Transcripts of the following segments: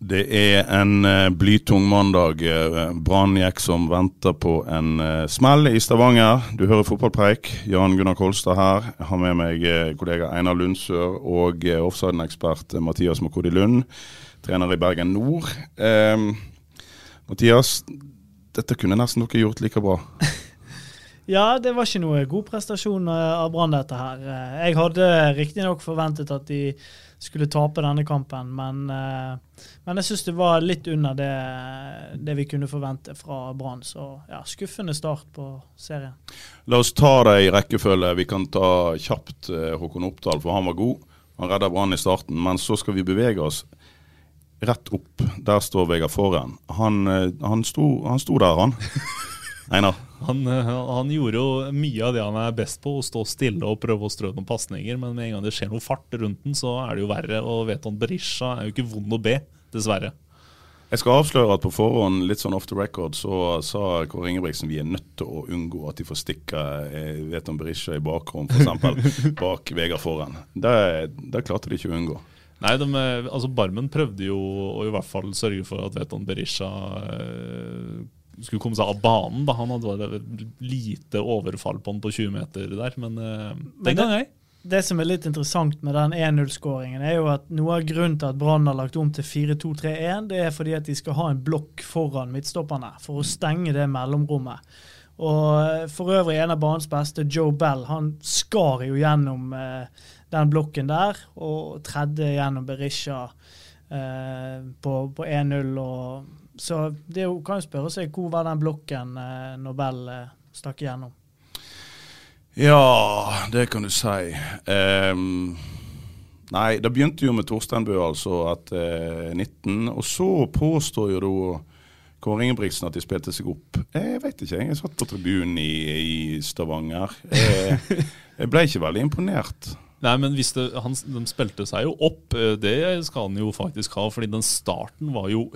Det er en eh, blytung mandag. Eh, Brann gikk som venter på en eh, smell i Stavanger. Du hører fotballpreik. Jan Gunnar Kolstad her. Jeg har med meg kollega Einar Lundsør og offside-ekspert eh, Mathias Makodi Lund, trener i Bergen Nord. Eh, Mathias, dette kunne nesten dere gjort like bra. Ja, det var ikke noe god prestasjon av Brann, dette her. Jeg hadde riktignok forventet at de skulle tape denne kampen, men, eh, men jeg syns det var litt under det, det vi kunne forvente fra Brann. Så ja, skuffende start på serien. La oss ta det i rekkefølge. Vi kan ta kjapt eh, Håkon Oppdal, for han var god. Han redda Brann i starten. Men så skal vi bevege oss rett opp. Der står Vegard Forhen. Han, eh, han, sto, han sto der, han. Einar. Han, eh, han gjorde jo mye av det han er best på, å stå stille og prøve å strø noen pasninger. Men med en gang det skjer noe fart rundt den, så er det jo verre. Og Veton Berisha er jo ikke vond å be, dessverre. Jeg skal avsløre at på forhånd, litt sånn off the record, så sa Kåre Ingebrigtsen vi er nødt til å unngå at de får stikke eh, Veton Berisha i bakrom, f.eks. bak Vegard Forhen. Det, det klarte de ikke å unngå. Nei, de, eh, altså Barmen prøvde jo å i hvert fall sørge for at Veton Berisha eh, skulle komme seg av banen. da Han hadde vært lite overfall på han på 20 meter der, men eh, den gang ei. Det som er litt interessant med den 1-0-skåringen, er jo at noe av grunnen til at Brann har lagt om til 4-2-3-1, det er fordi at de skal ha en blokk foran midtstopperne for å stenge det mellomrommet. Og eh, for øvrig en av banens beste, Joe Bell, han skar jo gjennom eh, den blokken der og tredde gjennom Berisha eh, på, på 1-0. Så det jo, kan jo spørre seg hvor var den blokken eh, når Bell eh, stakk igjennom. Ja, det kan du si. Um, nei, det begynte jo med Torsteinbø, altså, at uh, 19. Og så påstår jo da Kåre Ingebrigtsen at de spilte seg opp. Jeg vet ikke, jeg satt på tribunen i, i Stavanger. Jeg, jeg ble ikke veldig imponert. Nei, men det, han, De spilte seg jo opp, eh, det skal han jo faktisk ha. fordi den starten var jo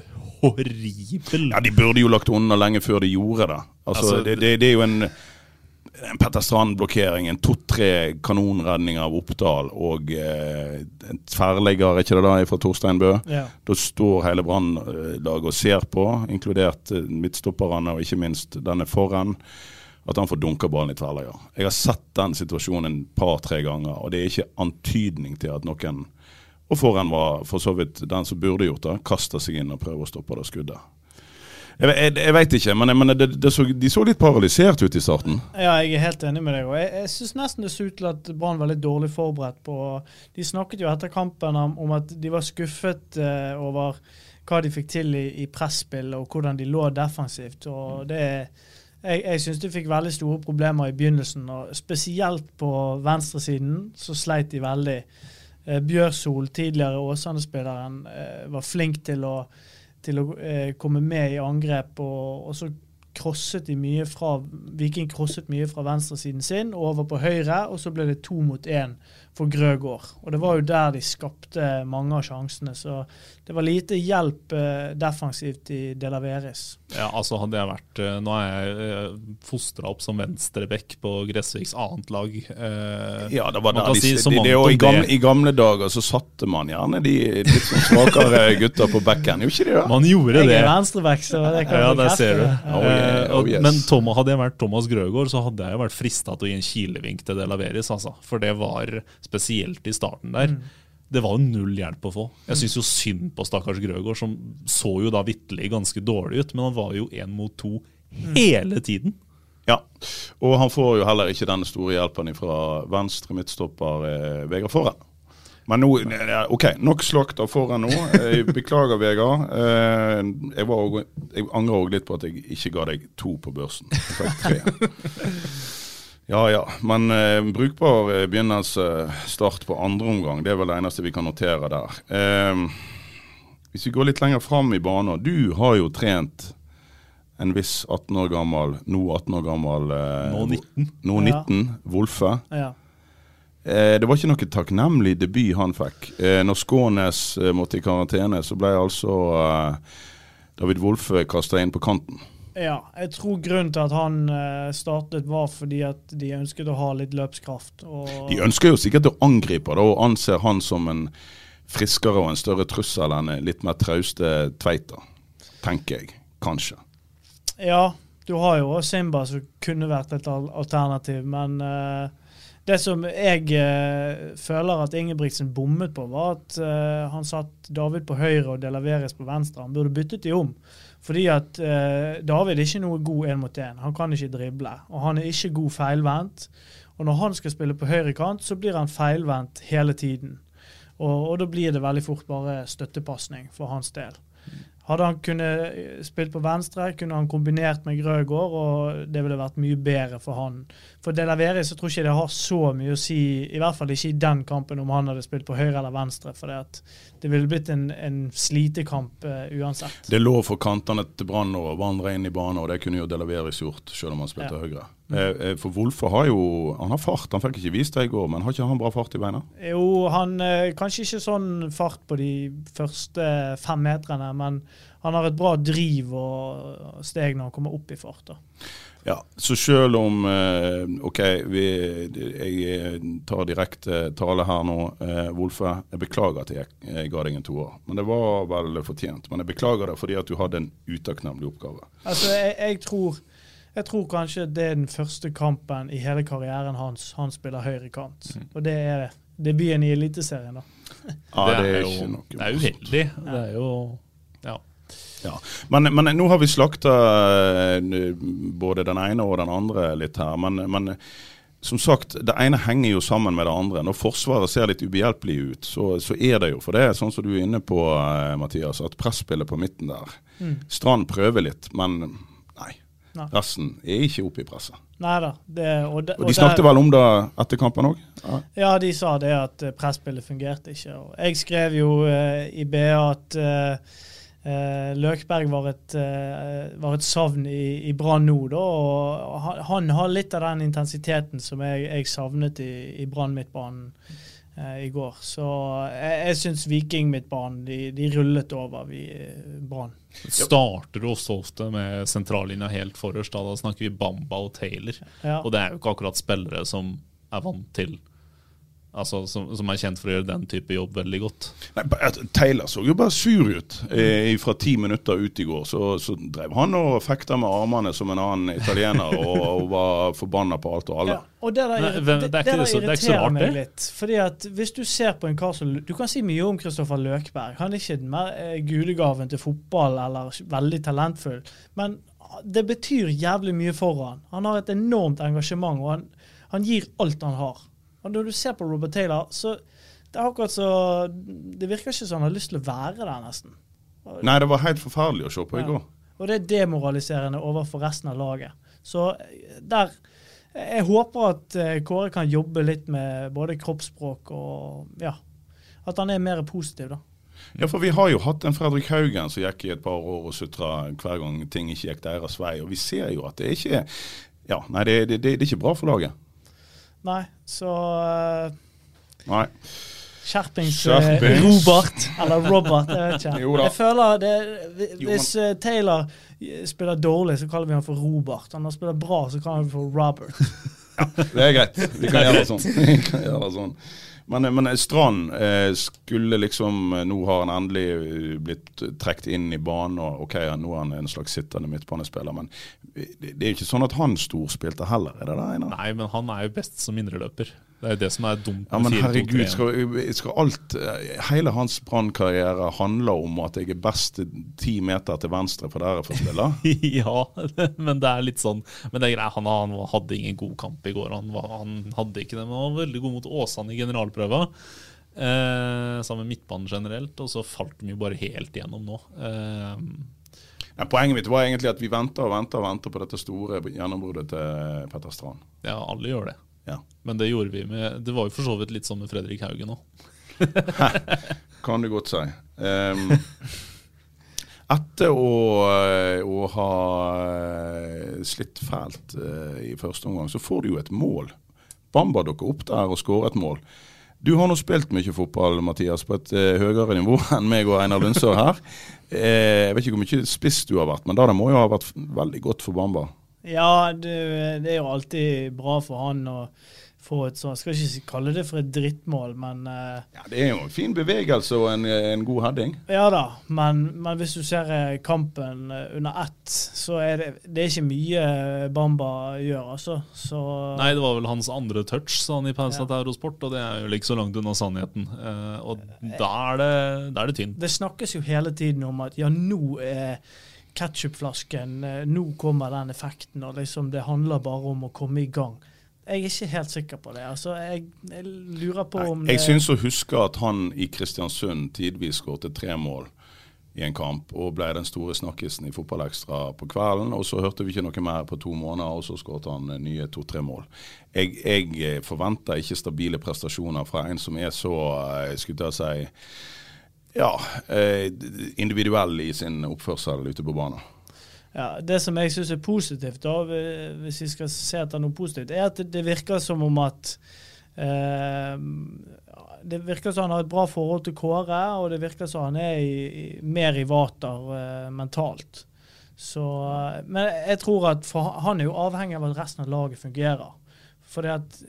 horribel. Ja, De burde jo lagt unna lenge før de gjorde det. Altså, Altså, det, det, det er jo en, en Petter Strand-blokkering, en to-tre kanonredninger av Oppdal og eh, en tverrlegger, er ikke det da, fra Torsteinbø? Ja. Da står hele Brannlaget og ser på, inkludert eh, midtstopperne og ikke minst denne foran, at han får dunka ballen i tverrlegger. Jeg har sett den situasjonen et par-tre ganger, og det er ikke antydning til at noen Og foran var for så vidt den som burde gjort det, kaster seg inn og prøver å stoppe det skuddet. Jeg, jeg, jeg veit ikke, men, men det, det så, de så litt paralysert ut i starten. Ja, jeg er helt enig med deg. og Jeg, jeg syns nesten det så ut til at Brann var litt dårlig forberedt på De snakket jo etter kampen om, om at de var skuffet eh, over hva de fikk til i, i presspill, og hvordan de lå defensivt. og det jeg, jeg syns de fikk veldig store problemer i begynnelsen, og spesielt på venstresiden så sleit de veldig. Eh, Bjørsol, tidligere Åsane-spilleren, eh, var flink til å, til å eh, komme med i angrep, og, og så krosset de mye fra Viking crosset mye fra venstresiden sin over på høyre, og så ble det to mot én for Grøgaard. Og det var jo der de skapte mange av sjansene, så det var lite hjelp eh, defensivt i Delaveris. Ja, altså hadde jeg vært eh, Nå er jeg eh, fostra opp som venstreback på Gressviks annet lag. Eh, Ja, det var der de, si de, de, i, gamle. I gamle dager så satte man gjerne de litt sånn svakere gutta på bekken, gjorde ikke de det? Man gjorde Jeg det. er venstreback, så det kan Ja, ja, der ser du. Ja. Oh, yeah, Eh, oh, yes. Men Thomas, hadde jeg vært Thomas Grøgaard, så hadde jeg jo vært frista til å gi en kilevink til Delaveris, altså. For det var spesielt i starten der. Mm. det var jo null hjelp å få. Jeg syns jo synd på stakkars Grøgaard, som så jo da vitterlig ganske dårlig ut, men han var jo én mot to hele tiden. Ja, og han får jo heller ikke den store hjelpen fra venstre midtstopper eh, Vegard Forhen. Men nå, ok, nok slakt av foran nå. Jeg beklager, Vegard. Eh, jeg, var, jeg angrer òg litt på at jeg ikke ga deg to på børsen. Jeg fikk tre. Ja ja, men eh, brukbar eh, begynnelse, start på andre omgang. Det er vel det eneste vi kan notere der. Eh, hvis vi går litt lenger fram i banen. Du har jo trent en viss 18 år gammel, nå 18 år gammel eh, Nå 19. Nå Ja. 19, Wolfe. Ja. Eh, det var ikke noe takknemlig debut han fikk. Eh, når Skånes eh, måtte i karantene, så ble altså David Wolfe kasta inn på kanten. ja. Jeg tror grunnen til at han startet, var fordi at de ønsket å ha litt løpskraft. De ønsker jo sikkert å angripe da, og anser han som en friskere og en større trussel enn en litt mer trauste Tveita. Tenker jeg. Kanskje. Ja, du har jo Simba som kunne vært et alternativ, men eh, det som jeg eh, føler at Ingebrigtsen bommet på, var at eh, han satt David på høyre og Delaveres på venstre. Han burde byttet de om. Fordi at eh, David er ikke noe god én mot én. Han kan ikke drible. Og han er ikke god feilvendt. Og når han skal spille på høyre kant, så blir han feilvendt hele tiden. Og, og da blir det veldig fort bare støttepasning for hans del. Hadde han kunnet spilt på venstre, kunne han kombinert med Grøgaard, og det ville vært mye bedre for han. For Delaveri så tror jeg ikke det har så mye å si, i hvert fall ikke i den kampen, om han hadde spilt på høyre eller venstre. For det ville blitt en, en slitekamp uh, uansett. Det lå for kantene til Brann å vandre inn i banen, og det kunne jo Delaveris gjort, selv om han spilte Ja. høyre. Eh, eh, for Wolfe har jo han har fart. Han fikk ikke vist det i går, men har ikke han bra fart i beina? Jo, han eh, Kanskje ikke sånn fart på de første fem metrene, men han har et bra driv og steg når han kommer opp i fart. da. Ja, så selv om OK, vi, jeg tar direkte tale her nå. Wolfe, jeg beklager at jeg ga deg en toer. Men det var vel fortjent. Men jeg beklager det fordi at du hadde en utakknemlig oppgave. Altså, jeg, jeg, tror, jeg tror kanskje det er den første kampen i hele karrieren hans han spiller høyrekant. Og det er debuten i Eliteserien, da. Ja, det er, jo, noe det er uheldig. Det er jo Ja. Ja. Men, men nå har vi slakta eh, både den ene og den andre litt her. Men, men som sagt, det ene henger jo sammen med det andre. Når Forsvaret ser litt ubehjelpelig ut, så, så er det jo for det, sånn som du er inne på, eh, Mathias, at presspillet på midten der Strand prøver litt, men nei. Resten er ikke oppe i presset. Neida. Det, og de, Og de snakket vel om det etter kampen òg? Ja. Ja, de sa det at eh, presspillet fungerte ikke. Og jeg skrev jo eh, i BA at eh, eh, Løkberg var et, eh, var et savn i, i Brann nå, da. Og han, han har litt av den intensiteten som jeg, jeg savnet i, i Brann midtbanen i går. Så jeg, jeg syns Viking midtbanen de, de rullet over vi, eh, Brann. Starter også ofte med sentrallinja helt forrest. Da, da snakker vi Bamba og Taylor. Ja. Og det er jo ikke akkurat spillere som er vant til Altså som, som er kjent for å gjøre den type jobb veldig godt. Nei, Taylor så jo bare sur ut eh, fra ti minutter ut i går. Så, så drev han og fekta med armene som en annen italiener og, og var forbanna på alt og alle. Ja, og det der, Nei, det, det det er irriterer meg litt. Fordi at Hvis du ser på en kar som Du kan si mye om Kristoffer Løkberg. Han er ikke den mer eh, gudegaven til fotball eller veldig talentfull. Men det betyr jævlig mye for han. Han har et enormt engasjement, og han, han gir alt han har. Og Når du ser på Robert Taylor, så det er akkurat så Det virker ikke som han har lyst til å være der, nesten. Nei, det var helt forferdelig å se på i Ja. går. Og det er demoraliserende overfor resten av laget. Så eh, der Jeg håper at eh, Kåre kan jobbe litt med både kroppsspråk og ja, at han er mer positiv, da. Ja, for vi har jo hatt en Fredrik Haugen som gikk i et par år og sutra hver gang ting ikke gikk deres vei. Og vi ser jo at det er ikke Ja, nei, det, det, det, det er ikke bra for laget. Nei, så eh, Nei. skjerpings, Skjerpings. eh, Robert. Eller Robert, jeg vet ikke. Jo da. Jeg føler det Hvis eh, Taylor spiller dårlig, så kaller vi han for Robert. Han har spiller bra, så kaller vi han for Robert. Det er greit. Vi kan gjøre det sånn. Vi kan gjøre det sånn. Men, men Strand eh, skulle liksom Nå har han endelig eh, blitt trukket inn i banen, og OK, nå er han en slags sittende midtbanespiller. Men det, er ikke sånn at han storspilte heller, er det det? Einar? Nei, men han er jo best som indreløper. Det er jo det som er dumt Ja, men herregud, skal, skal alt eh, Hele hans brannkarriere handler om at jeg er best ti meter til venstre for dere for spille? ja, men det er litt sånn Men det er greit, han, han hadde ingen god kamp i går. Han, var, han hadde ikke det, men han var veldig god mot Åsane i generalprøva. Eh, sammen med midtbanen generelt, og så falt de jo bare helt igjennom nå. Eh, Ja, poenget mitt var egentlig at vi venter og venter og venter på dette store gjennombruddet til Petter Strand. ja, alle gjør det. Ja. Men det gjorde vi med Det var jo for så vidt litt sånn med Fredrik Haugen òg. Kan du godt si. Um, etter å, eh, å ha eh, slitt fælt eh, i første omgang, så får du jo et mål. Bamba dukker opp der og skårer et mål. Du har nå spilt mye fotball, Mathias, på et høyere nivå enn meg og Einar Lundsør her. Jeg vet ikke hvor mye spiss du har vært, men da det må jo ha vært veldig godt for Bamba. Ja, det, det er jo alltid bra for han å få et sånt Skal ikke kalle det for et drittmål, men uh, Ja, Det er jo en fin bevegelse og en, en god heading. Ja da, men, men hvis du ser eh, kampen eh, under ett, så er det, det er ikke mye Bamba gjør, altså. Så Nei, det var vel hans andre touch, sa han i pausen Ja. til Eurosport, og det er jo ikke så langt unna sannheten. Uh, og da er det, da er det tynt. Det snakkes jo hele tiden om at ja, nå er ketsjupflasken eh, Nå kommer den effekten, og liksom det handler bare om å komme i gang. Jeg er ikke helt sikker på det. Altså, jeg, jeg lurer på om Jeg det syns å huske at han i Kristiansund tidvis skåret tre mål i en kamp, og ble den store snakkisen i Fotballekstra på kvelden. Og så hørte vi ikke noe mer på to måneder, og så skåret han eh, nye to-tre mål. Jeg, jeg eh, forventer ikke stabile prestasjoner fra en som er så, skulle jeg si ja, eh, individuell i sin oppførsel ute på banen. Ja, Det som jeg syns er positivt, da, hvis vi skal se etter noe positivt, er at det, virker som om at eh, Det virker som han har et bra forhold til Kåre, og det virker som han er i, i, mer i vater eh, mentalt. Så, eh, men jeg tror at for, han er jo avhengig av at resten av laget fungerer. For at,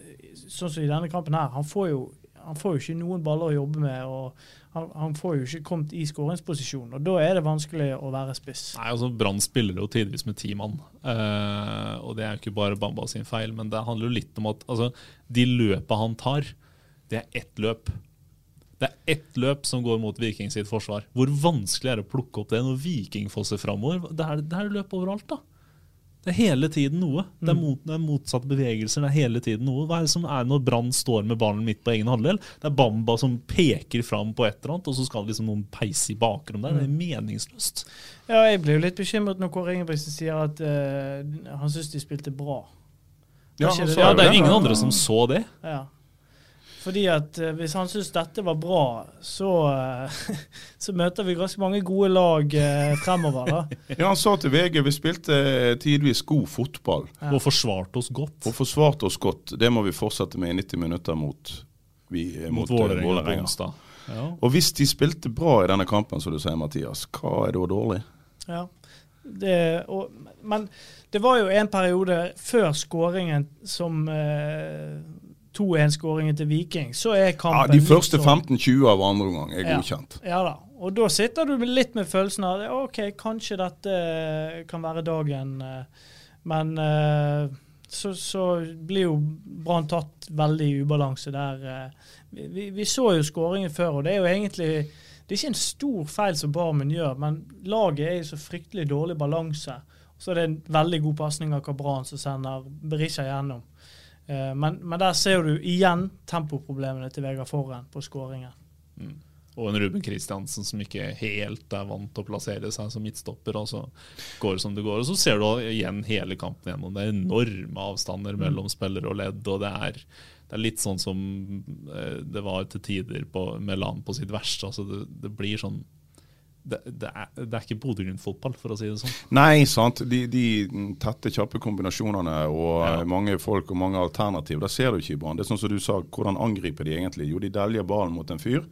sånn som i denne kampen her, han får jo, han får jo ikke noen baller å jobbe med. og han, han får jo ikke kommet i skåringsposisjon, og da er det vanskelig å være spiss. Nei, altså Brann spiller jo tidvis med ti mann. uh, og det er jo ikke bare Bamba sin feil, men det handler jo litt om at altså, de løpa han tar, det er ett løp. Det er ett løp som går mot Viking sitt forsvar. Hvor vanskelig er det å plukke opp det når Viking fosser framover? Det er, det er løp overalt, da. Det er hele tiden noe. Det er, mot, det er motsatte bevegelser. Det er hele tiden noe. Hva er det som er når Brann står med ballen midt på egen halvdel? Det er Bamba som peker fram på et eller annet, og så skal liksom noen peise i bakgrunnen der. Det er meningsløst. Ja, jeg blir jo litt bekymret når Kåre Ingebrigtsen sier at uh, han syns de spilte bra. Ja, det? Ja, det er jo ingen andre som så det. Ja. Fordi at eh, hvis han syns dette var bra, så, eh, så møter vi ganske mange gode lag eh, fremover, da. Ja, Han sa til VG vi spilte tidvis god fotball Ja. Og forsvarte oss godt. og forsvarte oss godt. Det må vi fortsette med i 90 minutter mot, vi, Mot mot, Vålerenga. Ja. Og hvis de spilte bra i denne kampen, som du sier, Mathias, hva er da dårlig? Ja. Det, og, men det var jo en periode før skåringen som eh, 2-1-skåringen til Viking, så er kampen Ja, De første sånn- 15-20 av andre omgang er godkjent. Ja da. Og da sitter du litt med følelsen av OK, kanskje dette kan være dagen. eh, Men eh, så, så blir jo Brann tatt veldig i ubalanse der. eh. Vi, vi, så jo skåringen før, og det er jo egentlig Det er ikke en stor feil som Barmen gjør, men laget er i så fryktelig dårlig balanse. Så er det en veldig god pasning av Kabran som sender Berisha gjennom. Eh, Men, men der ser du igjen tempoproblemene til Vegard Forren på skåringen. Og en Ruben Kristiansen som ikke helt er vant til å plassere seg som midtstopper. og så går det som det går. Og så ser du igjen hele kampen gjennom. Det er enorme avstander mellom spillere og ledd. og det er, det er litt sånn som eh, det var til tider på, med Land på sitt verste. altså Det, det blir sånn det, det, er, det er ikke Bodø-Glimt-fotball, for å si det sånn. Nei, sant. De, de tette, kjappe kombinasjonene og Ja. eh, mange folk og mange alternativ, det ser du ikke i Brann. Det er sånn som du sa, hvordan angriper de egentlig? Jo, de deljer ballen mot en fyr.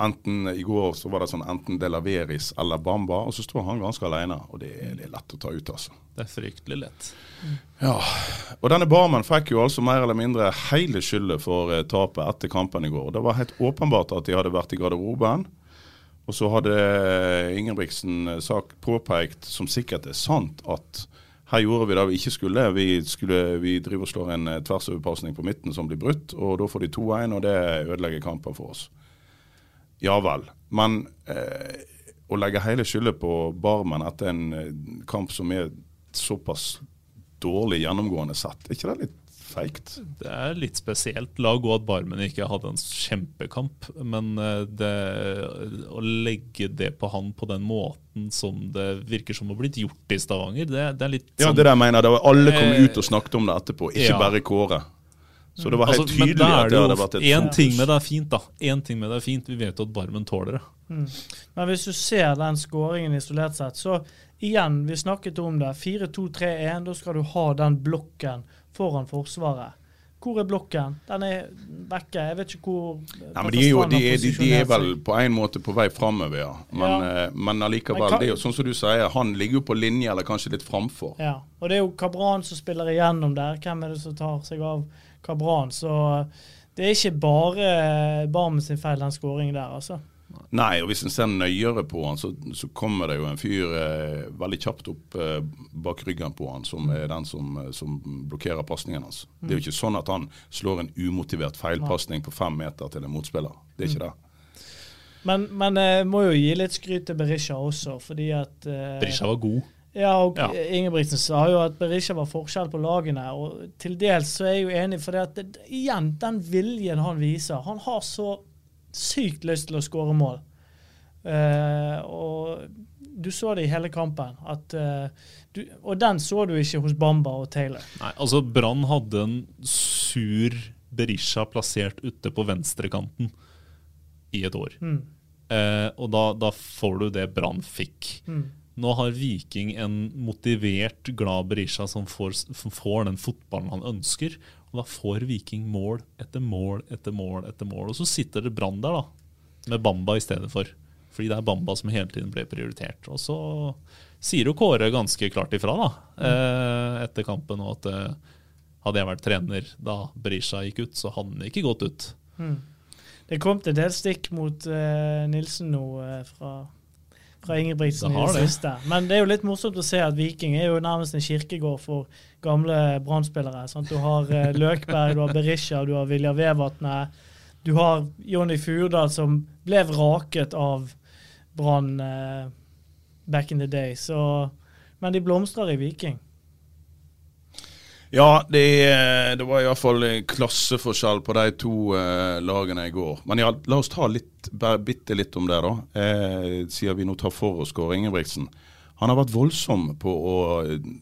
Enten I går så var det sånn enten Delaveris eller Bamba, og så står han ganske alene. Og det, det er lett å ta ut, altså. Det er fryktelig lett. Ja, og denne Barmen fikk jo altså mer eller mindre hele skyldet for eh, tapet etter kampen i går. Det var helt åpenbart at de hadde vært i garderoben. Og så hadde Ingebrigtsen eh, sak påpekt, som sikkert er sant, at Her gjorde vi det vi ikke skulle. Vi, skulle, vi driver og slår en eh, tversoverpasning på midten som blir brutt, og da får de 2-1, og det ødelegger kampen for oss. Ja vel. Men eh, å legge hele skylda på Barmen etter en eh, kamp som er såpass dårlig gjennomgående sett, er ikke det litt feigt? Det er litt spesielt. La gå at Barmen ikke hadde en kjempekamp, men eh, det, å legge det på han på den måten som det virker som har blitt gjort i Stavanger, det, det er litt sånn Ja, det der mener jeg. Alle kom ut og snakket om det etterpå, ikke ja. bare Kåre. Så det var helt altså, tydelig at det hadde vært et En ting med det er fint, da. En ting med det er fint, Vi vet jo at Barmen tåler det. Mm. Men hvis du ser den skåringen isolert sett, så igjen, vi snakket om det. 4-2-3-1, da skal du ha den blokken foran Forsvaret. Hvor er blokken? Den er vekke. Jeg vet ikke hvor Nei, men de, er jo, de, er, de, de er vel på en måte på vei framover, ja. Men, ja. Eh, men allikevel, det er jo sånn som du sier, han ligger jo på linje, eller kanskje litt framfor. Ja, og det er jo Kabran som spiller igjennom der. Hvem er det som tar seg av Kabran? Så det er ikke bare Barmen sin feil, den skåringen der, altså. Nei, og hvis en ser nøyere på han, så, så kommer det jo en fyr eh, veldig kjapt opp eh, bak ryggen på han, som er den som, eh, som blokkerer pasningen hans. Mm. Det er jo ikke sånn at han slår en umotivert feilpasning på fem meter til en motspiller. Det er ikke mm. det. Men, men jeg må jo gi litt skryt til Berisha også, fordi at eh, Berisha var god. Ja, og ja. Ingebrigtsen sa jo at Berisha var forskjell på lagene. og Til dels så er jeg jo enig, for det at igjen, den viljen han viser Han har så sykt lyst til å skåre mål. Uh, og du så det i hele kampen. At, uh, du, og den så du ikke hos Bamba og Taylor. Nei, altså Brann hadde en sur Berisha plassert ute på venstrekanten i et år. Mm. Uh, og da, da, får du det Brann fikk. Mm. Nå har Viking en motivert, glad Berisha som får, som får den fotballen han ønsker. Og da får Viking mål etter mål etter mål etter mål. Og så sitter det Brann der, da, med Bamba i stedet for. Fordi det er Bamba som hele tiden ble prioritert. Og så sier jo Kåre ganske klart ifra da, mm. etter kampen og at eh, hadde jeg vært trener da Berisha gikk ut, så hadde han ikke gått ut. Mm. Det kom til del stikk mot uh, Nilsen nå fra fra Ingebrigtsen i det siste. Men det er jo litt morsomt å se at Viking er jo nærmest en kirkegård for gamle Brann-spillere. Du har uh, Løkberg, du har Berisha, du har Vilja Vevatnet. Du har Jonny Furdal som ble vraket av Brann uh, back in the day. Så, men de blomstrer i Viking. Ja, det, det var iallfall klasseforskjell på de to uh, lagene i går. Men ja, la oss ta litt, bare bitte litt om det, da. Eh, siden vi nå tar for oss Kåre Ingebrigtsen. Han har vært voldsom på å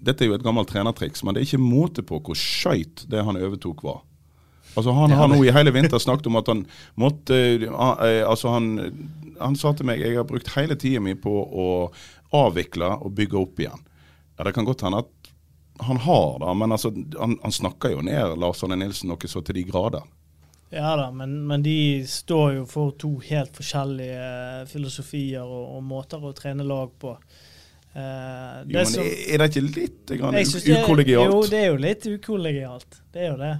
Dette er jo et gammelt trenertriks, men det er ikke måte på hvor skøyt det han overtok var. Altså Han har nå i hele vinter snakket om at han måtte uh, Altså han, han sa til meg jeg har brukt hele tida mi på å avvikle og bygge opp igjen. Ja, Det kan godt hende at han har da, men altså, han, han, snakker jo ned Lars Arne Nilsen noe så til de grader. Ja da, men, men, de står jo for to helt forskjellige eh, filosofier og, og måter å trene lag på. Uh, jo, men som, er det ikke litt ukollegialt? Jo, det er jo litt ukollegialt. Det er jo det.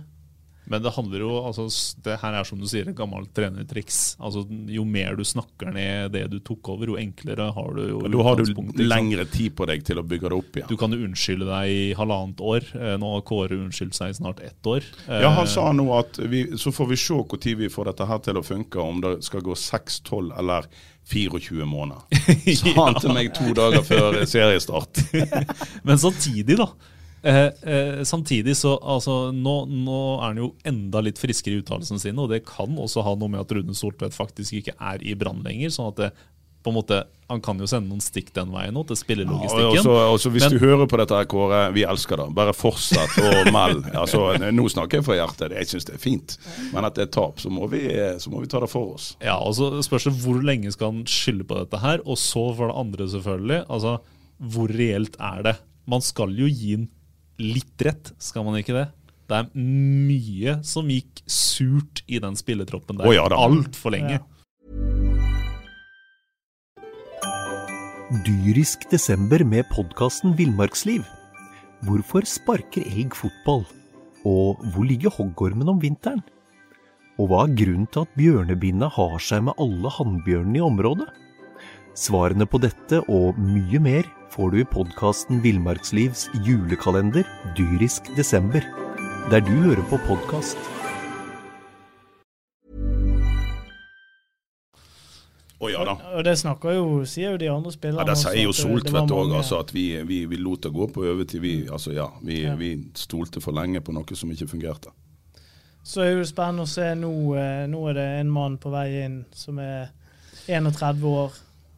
Men det handler jo, altså, det her er som du sier, et gammelt trenertriks. Altså, jo mer du snakker ned det du tok over, jo enklere har du jo Da har du lengre tid på deg til å bygge det opp igjen. Du kan jo unnskylde deg i halvannet år. Eh, nå har Kåre unnskyldt seg i snart ett år. Ja, Han sa nå at vi, så får vi se når vi får dette her til å funke, om det skal gå 6, 12 eller 24 måneder. Sa han til meg to dager før seriestart. Men samtidig, da Eh, eh, samtidig så altså, nå, nå, er han jo enda litt friskere i uttalelsene sine, og det kan også ha noe med at Rune Soltvedt faktisk ikke er i Brann lenger. sånn at det, på en måte, Han kan jo sende noen stikk den veien nå, til spillelogistikken. Ja, også, også hvis men, du hører på dette, her, Kåre, vi elsker det. Bare fortsett å melde. Altså, nå snakker jeg fra hjertet. Jeg syns det er fint. Men at det er tap, så må, vi, så må vi ta det for oss. Ja, og så spørs det hvor lenge skal han skylde på dette her. Og så for det andre, selvfølgelig. altså, Hvor reelt er det? Man skal jo gi en litt rett, skal man ikke det? Det er mye som gikk surt i den spilletroppen der oh, ja, altfor lenge. Ja. Dyrisk desember med podkasten Villmarksliv. Hvorfor sparker elg fotball? Og hvor ligger hoggormen om vinteren? Og hva er grunnen til at bjørnebinna har seg med alle hannbjørnene i området? Svarene på dette og mye mer får du i podkasten Villmarkslivs julekalender dyrisk desember, der du hører på podkast. Å ja da. Og det snakker jo, sier jo de andre spillerne. Ja, Det sier jo det Soltvedt òg altså, at vi, vi, vi lot det gå på overtid. Vi, altså, ja, vi, Ja. vi stolte for lenge på noe som ikke fungerte. Så er det spennende å se nå. eh, Nå er det en mann på vei inn som er 31 år.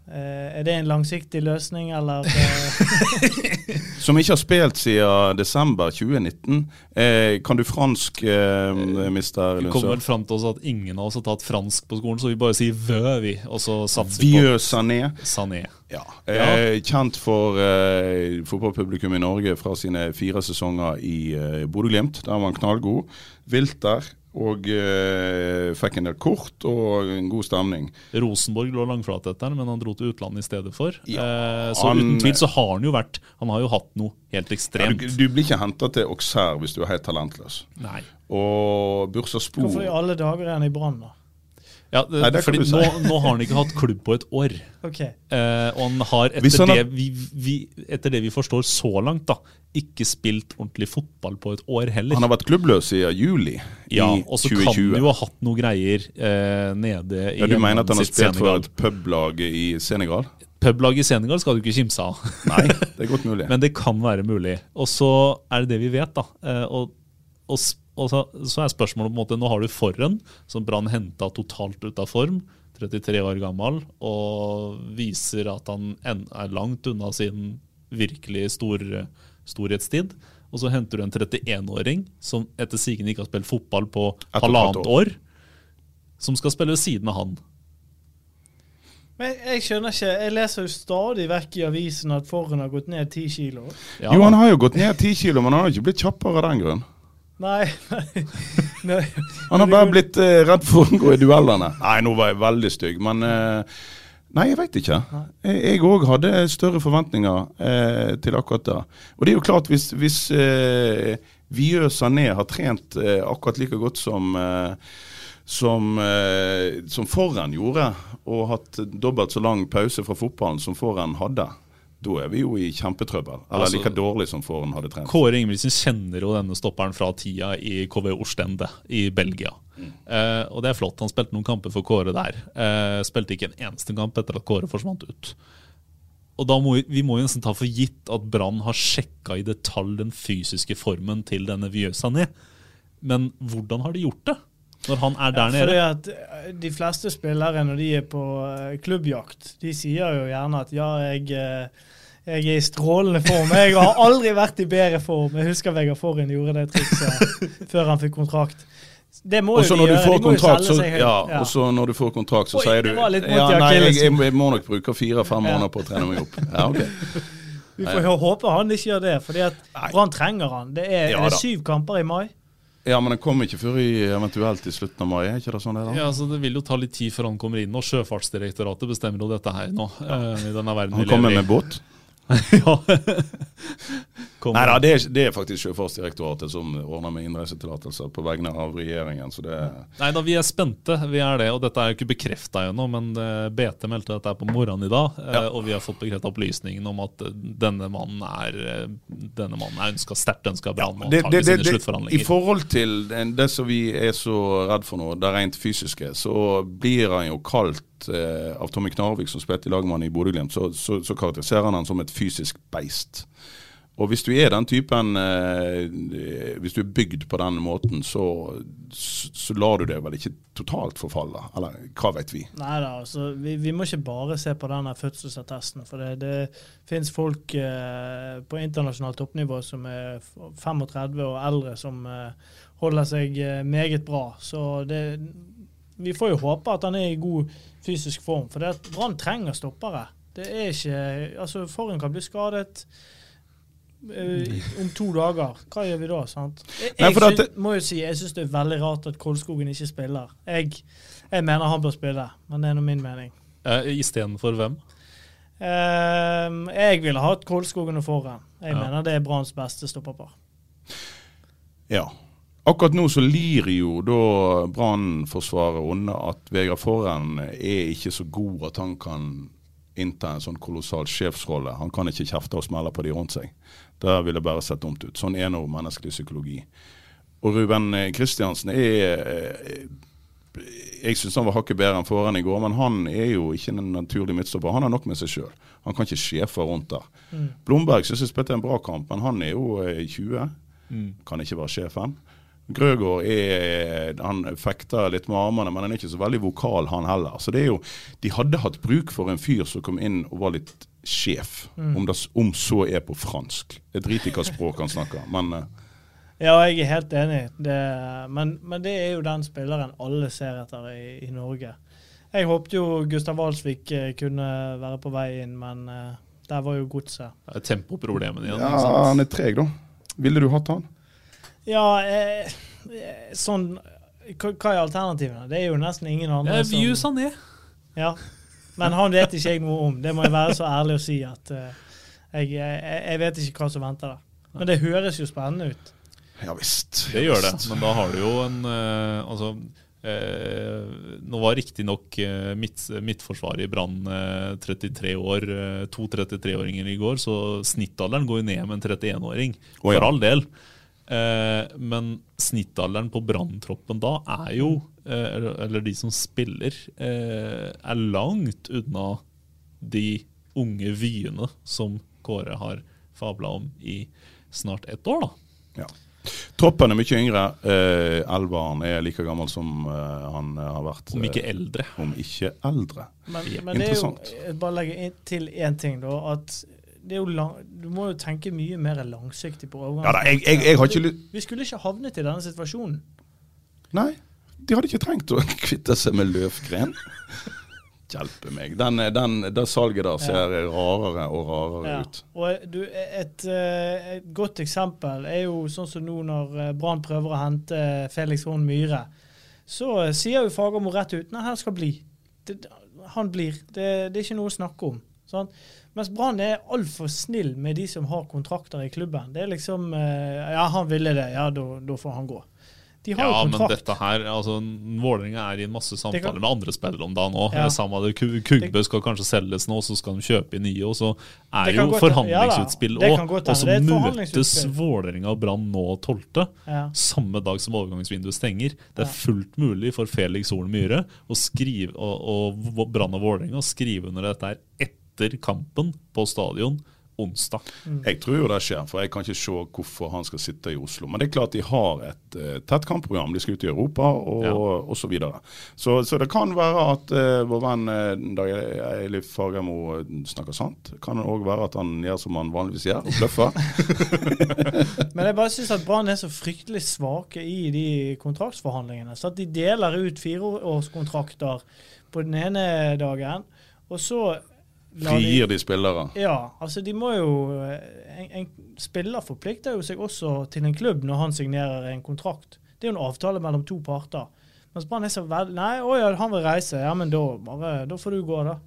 Eh, Er det en langsiktig løsning, eller eh, Som ikke har spilt siden desember 2019. Eh, kan du fransk, eh, mister Vi kommer vel fram til oss at ingen av oss har tatt fransk på skolen, så vi bare sier vø, vi. Og så satser vi på Sané. Sané. Ja. Eh, kjent for eh, fotballpublikum i Norge fra sine fire sesonger i eh, Bodø-Glimt. Der var han knallgod. Vilt der. Og eh, fikk en del kort og en god stemning. Rosenborg lå langflat etter, men han dro til utlandet i stedet for. Ja, eh, så han- uten tvil så har han jo vært Han har jo hatt noe helt Ja, ekstremt. du, du blir ikke henta til Auxerre hvis du er helt talentløs. Nei. Og Bursaspor Hvorfor i alle dager er han i Brann, da? Ja, det, Nei, det fordi si. nå, nå har han ikke hatt klubb på et år. OK. Eh, og han har, etter, han har- det vi, vi, etter det vi forstår så langt, da, ikke spilt ordentlig fotball på et år heller. Han har vært klubbløs siden juli ja, i Og så kan 2020. han jo ha hatt noe greier eh, nede i ja, du mener at han har spilt Senegal. for et publag i Senegal? Publag i Senegal skal du ikke kimse av. Nei, det er godt mulig. Men det kan være mulig. Og så er det det vi vet, da. Eh, og, og, og så, så er spørsmålet på en måte Nå har du Forren, som Brann henta totalt ut av form. 33 år gammel, og viser at han er langt unna sin virkelig stor, storhetstid. Og så henter du en 31-åring som etter sigende ikke har spilt fotball på et halvannet år. år, som skal spille ved siden av han. Men jeg skjønner ikke. Jeg leser jo stadig vekk i avisen at Forren har gått ned ti kilo. Ja, jo, han har jo gått ned ti kilo, men han har jo ikke blitt kjappere av den grunn. Nei, nei. Han har bare blitt eh, redd for å gå i duellene. Nei, nå var jeg veldig stygg, men eh, Nei, jeg veit ikke. Jeg òg hadde større forventninger eh, til akkurat det. Og det er jo klart, hvis, hvis eh, Vieux Sané har trent eh, akkurat like godt som eh, som, eh, som Forren gjorde, og hatt dobbelt så lang pause fra fotballen som Forren hadde, da er vi jo i kjempetrøbbel. Eller Altså- like dårlig som Foren hadde trent. Kåre Ingebrigtsen kjenner jo denne stopperen fra tida i KV Ostende i Belgia. Eh, og det er flott. Han spilte noen kamper for Kåre der. Eh, spilte ikke en eneste kamp etter at Kåre forsvant ut. Og da må vi, vi må jo nesten ta for gitt at Brann har sjekka i detalj den fysiske formen til denne Vjøsa ned Men hvordan har de gjort det? Når han er der Ja, fordi nede? at eh, De fleste spillere når de er på eh, klubbjakt, de sier jo gjerne at ja, jeg, eh, jeg er i strålende form. Jeg har aldri vært i bedre form. Jeg husker Vegard Forhen gjorde det trikset før han fikk kontrakt. Det må også jo de gjøre. får de må jo kontrakt, selge så, seg høyt. ja, og så når du får kontrakt, så Oi, sier du ja, nei, jeg, jeg, må nok bruke fire-fem måneder på å trene meg opp. Ja, ok. Vi får håpe han ikke gjør det, fordi at Nei. Brann trenger han. Det er, Ja er det syv kamper i mai. Ja, men den kommer ikke før i, eventuelt i slutten av mai, er ikke det sånn det da? Ja, altså Det vil jo ta litt tid før han kommer inn, og Sjøfartsdirektoratet bestemmer jo dette her nå. Ja. i denne verden Han kommer med båt? ja. Kommer- Nei da, det, det er faktisk Sjøfartsdirektoratet som ordner med innreisetillatelser på vegne av regjeringen, så det Nei da, vi er spente. Vi er det, og dette er jo ikke bekrefta ennå, men eh, BT meldte dette på morgenen i dag, eh, Ja. og vi har fått bekrefta opplysningen om at eh, denne mannen er Denne mannen er ønska, sterkt ønska av Brann og det, det, det, i forhold til det, det som vi er så redd for nå, det rent fysiske, så blir han jo kalt eh, av Tommy Knarvik, som spilte i lag med han i Bodø-Glimt, så, så, så karakteriserer han han som et fysisk beist. Og hvis du er den typen eh, Hvis du er bygd på den måten, så, så, lar du det vel ikke totalt forfalle. Eller hva vet vi. Nei da, altså, vi, vi må ikke bare se på denne fødselsattesten. For det, det finnes folk eh, på internasjonalt toppnivå som er f- 35 og eldre, som eh, holder seg eh, meget bra. Så det, vi får jo håpe at han er i god fysisk form. For Brann trenger stoppere. Det er ikke Altså, Forhen kan bli skadet. Eh, om to dager, hva gjør vi da? sant? Jeg, Nei, jeg for må jo si, jeg syns det er veldig rart at Kolskogen ikke spiller. Jeg, jeg mener han bør spille, men det er nå min mening. Eh, Istedenfor hvem? Ehm, jeg ville hatt Kolskogen og Forhen. Jeg Ja. mener det er Branns beste stopperpar. Ja. Akkurat nå så lir jo da Brannforsvaret unna at Vegard Forhen er ikke så god at han kan innta en sånn kolossal sjefsrolle. Han kan ikke kjefte og smelle på de rundt seg. Det ville bare sett dumt ut. Sånn er nå menneskelig psykologi. Og Ruben Kristiansen er eh, Jeg syns han var hakket bedre enn foran i går, men han er jo ikke en naturlig midtstopper. Han har nok med seg sjøl. Han kan ikke sjefe rundt der. Mm. Blomberg syns jeg spilte en bra kamp, men han er jo eh, 20. Mm. Kan ikke være sjefen. Grøgaard er, han fekter litt med armene, men han er ikke så veldig vokal, han heller. Så det er jo, De hadde hatt bruk for en fyr som kom inn og var litt sjef, Mm. om, det, om så er på fransk. Jeg driter i hva språk han snakker, men uh, Ja, jeg er helt enig. Det, men, men det er jo den spilleren alle ser etter i, i Norge. Jeg håpte jo Gustav Walsvik eh, kunne være på vei inn, men uh, der var jo godset. Det er tempoproblemene igjen. ja, han er treg, da. Ville du hatt han? Ja, eh, sånn hva, hva er alternativene? Det er jo nesten ingen andre Ja, View Sané. Ja, men han vet ikke jeg noe om. Det må jeg være så ærlig å si at uh, jeg, jeg, jeg vet ikke hva som venter der. Men det høres jo spennende ut. Ja visst. Det gjør det, men da har du jo en uh, Altså eh, Nå var riktignok eh, midt, midtforsvaret i Brann eh, 33 år, eh, to 33-åringer i går, så snittalderen går jo ned med en 31-åring. For all del. Eh, men snittalderen på Branntroppen da er jo, eller, eller de som spiller, eh, er langt unna de unge vyene som Kåre har fabla om i snart ett år, da. Ja. Troppen er mye yngre. Eh, Elvaren er like gammel som eh, han eh, har vært. Om ikke eh, eldre. Om ikke eldre. Men, Ja, men det er jo, bare legge til én ting, da. At det er jo lang, du må jo tenke mye mer langsiktig på overgangen. Ja da, jeg, jeg, jeg har ikke Vi skulle ikke havnet i denne situasjonen. Nei, de hadde ikke trengt å kvitte seg med løvgren. Hjelpe meg. Den, den, det salget der ser rarere og rarere Ja. ut. Og du, et, eh, et godt eksempel er jo sånn som nå når eh, Brann prøver å hente Felix Horn Myhre. Så eh, sier jo Fagermo rett ut nei, han skal bli. Det, han blir. Det, det er ikke noe å snakke om. Sånn. Mens Brann er altfor snill med de som har kontrakter i klubben. Det er liksom Ja, han ville det. Ja, da får han gå. De har Ja, jo men dette her altså, Vålerenga er i en masse samtaler kan- med andre spillere om dagen òg. Ja. Samme det, Ku- Kugbø skal kanskje selges nå, så skal de kjøpe inn nye. Og så er Det jo forhandlingsutspill òg. Og så møtes. Vålerenga og Brann nå 12. Ja. Samme dag som overgangsvinduet stenger. Det er fullt mulig for Felix Horn Myhre å skrive, og, og Brann og Vålerenga å skrive under dette her etter kampen på stadion onsdag. Jeg tror jo det skjer, for jeg kan ikke se hvorfor han skal sitte i Oslo. Men det er klart de har et uh, tett kampprogram. De skal ut i Europa og, Ja. og så videre. Så, så det kan være at uh, vår venn uh, Dag Eilif Fagermo eh, snakker sant. Kan Det òg være at han gjør som han vanligvis gjør, og bløffer. Men jeg bare syns at Brann er så fryktelig svake i de kontraktsforhandlingene. Så at de deler ut fireårskontrakter på den ene dagen, og så lar de- de spillere. Ja, altså de må jo en, en spiller forplikter jo seg også til en klubb når han signerer en kontrakt. Det er jo en avtale mellom to parter. Mens Brann er så vel Nei, å ja, han vil reise. Ja, men da, bare, da får du gå, da.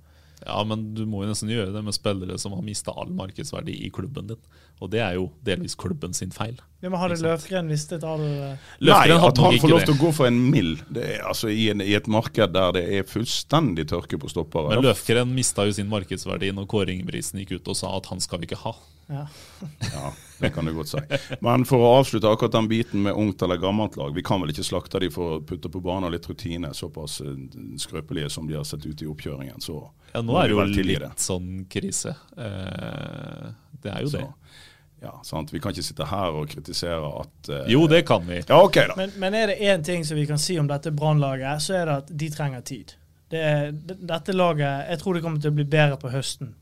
Ja, men du må jo nesten gjøre det med spillere som har mista all markedsverdi i klubben din. Og det er jo delvis klubben sin feil. Ja, men hadde det Ikke sant. Løfgren visste all eh, Nei, at han får lov til å gå for en mild er, altså, i, en, i et marked der det er fullstendig tørke på stoppere. Men Løfgren mista jo sin markedsverdi når Kåre Ingebrigtsen gikk ut og sa at han skal vi ikke ha. ja. Ja, det kan du godt si. Men for å avslutte akkurat den biten med ungt eller gammelt lag. Vi kan vel ikke slakte de for å putte på banen litt rutine, såpass eh, skrøpelige som de har sett ut i oppkjøringen. Så Ja, nå er det jo litt sånn krise. Eh, det er jo Så, det. Ja, sant? Vi kan ikke sitte her og kritisere at uh, Jo, det kan vi. Ja, OK, da. Men, men er det én ting som vi kan si om dette Brannlaget, så er det at de trenger tid. Det, er- dette laget Jeg tror det kommer til å bli bedre på høsten.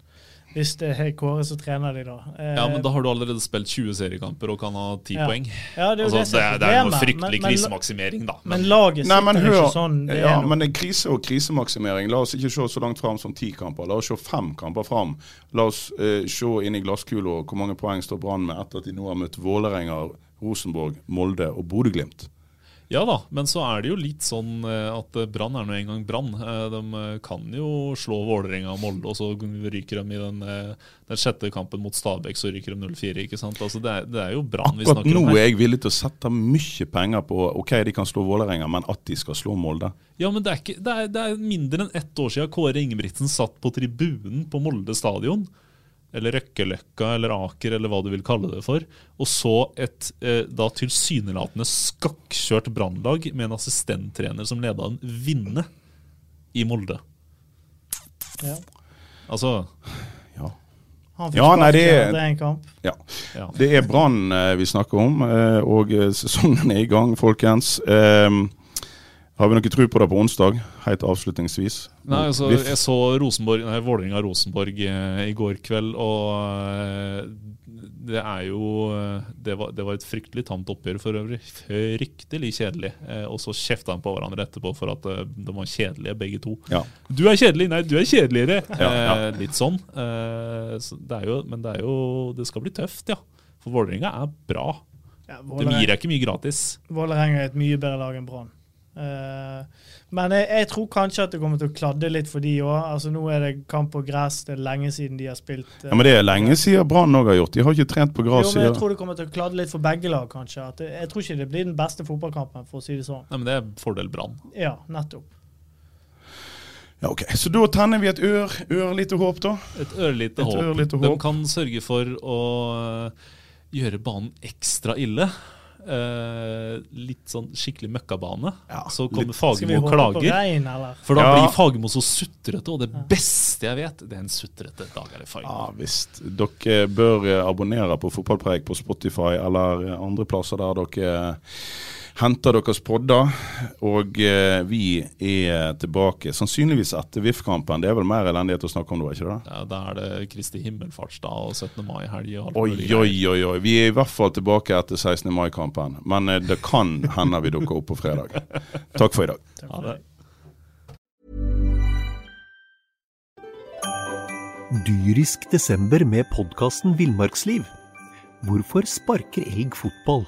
Hvis det er Kåre som trener de da. Eh, Ja, men da har du allerede spilt 20 seriekamper og kan ha 10 Ja. poeng. ja, det er jo Altså, det det, er noe fryktelig Men- men- krisemaksimering, da. Men laget Nei, sitter men hør, ikke sånn. Det ja, er noe. men det er krise og krisemaksimering. La oss ikke se så langt fram som ti kamper. La oss se fem kamper fram. La oss eh, se inn i glasskula hvor mange poeng står Brann med etter at de nå har møtt Vålerenga, Rosenborg, Molde og Bodø-Glimt. Ja da, men så er det jo litt sånn eh, at eh, Brann er nå en gang Brann. Eh, De kan jo slå Vålerenga og Molde, og så ryker de i den, den sjette kampen mot Stabæk, så ryker de 0-4. ikke sant? Altså det, er, det er jo Brann vi snakker om. Akkurat nå er jeg villig til å sette mye penger på Ok, de kan slå Vålerenga, men at de skal slå Molde. Ja, men det er, ikke, det, er, det er mindre enn ett år siden Kåre Ingebrigtsen satt på tribunen på Molde stadion. Eller Røkkeløkka eller Aker eller hva du vil kalle det for. Og så et eh, da tilsynelatende skakkjørt brannlag med en assistenttrener som leda en vinne i Molde. Ja. Altså Ja. Han fikk Ja, nei, det er, det er- en kamp. Ja. Ja. Det er Brann eh, vi snakker om, eh, og eh, sesongen er i gang, folkens. Eh, har vi noe tro på det på onsdag, helt avslutningsvis? Nei, altså, Jeg så Rosenborg, nei, Vålerenga-Rosenborg eh, i går kveld, og eh, det er jo eh, det var, det var et fryktelig tamt oppgjør for øvrig. Fryktelig kjedelig. Eh, og så kjefta han på hverandre etterpå for at eh, de var kjedelige, begge to. Ja. Du er kjedelig! Nei, du er kjedeligere! Ja, ja. Eh, litt sånn. Eh, så det er jo, men det er jo Det skal bli tøft, ja. For Vålerenga er bra. Ja, De gir deg ikke mye gratis. Vålerenga er et mye bedre lag enn Brann. Eh, men jeg, jeg tror kanskje at det kommer til å kladde litt for de òg. Altså, nå er det kamp på gress, det er lenge siden de har spilt. eh, Ja, Men det er lenge siden Brann òg har gjort. De har ikke trent på jo, gress men jeg tror det kommer til å kladde litt for begge lag, kanskje. At det, jeg tror ikke det blir den beste fotballkampen, for å si det sånn. Nei, men Det er fordel Brann. Ja, nettopp. ja, ok. Så da tenner vi et ør, ørlite håp, da. Et ørlite håp. ørlite De kan sørge for å eh, gjøre banen ekstra ille. Eh, litt sånn skikkelig møkkabane. Ja, så kommer Fagermo og klager. regn. For da Ja. blir Fagermo så sutrete, og det beste jeg vet, det er en sutrete dag eller Fagermo. Ja visst. Dere bør abonnere på Fotballpreik på Spotify eller andre plasser der dere henter deres podder. Og eh, vi er tilbake sannsynligvis etter VIF-kampen. Det er vel mer elendighet å snakke om da, ikke det? Ja, da er det Kristi himmelfartsdag og 17. mai-helg. Oi, oi, oi, oi. Vi er i hvert fall tilbake etter 16. mai-kampen. Men eh, det kan hende vi dukker opp på fredag. Takk for i dag. Ha det. Dyrisk desember med podkasten Villmarksliv. Hvorfor sparker elg fotball?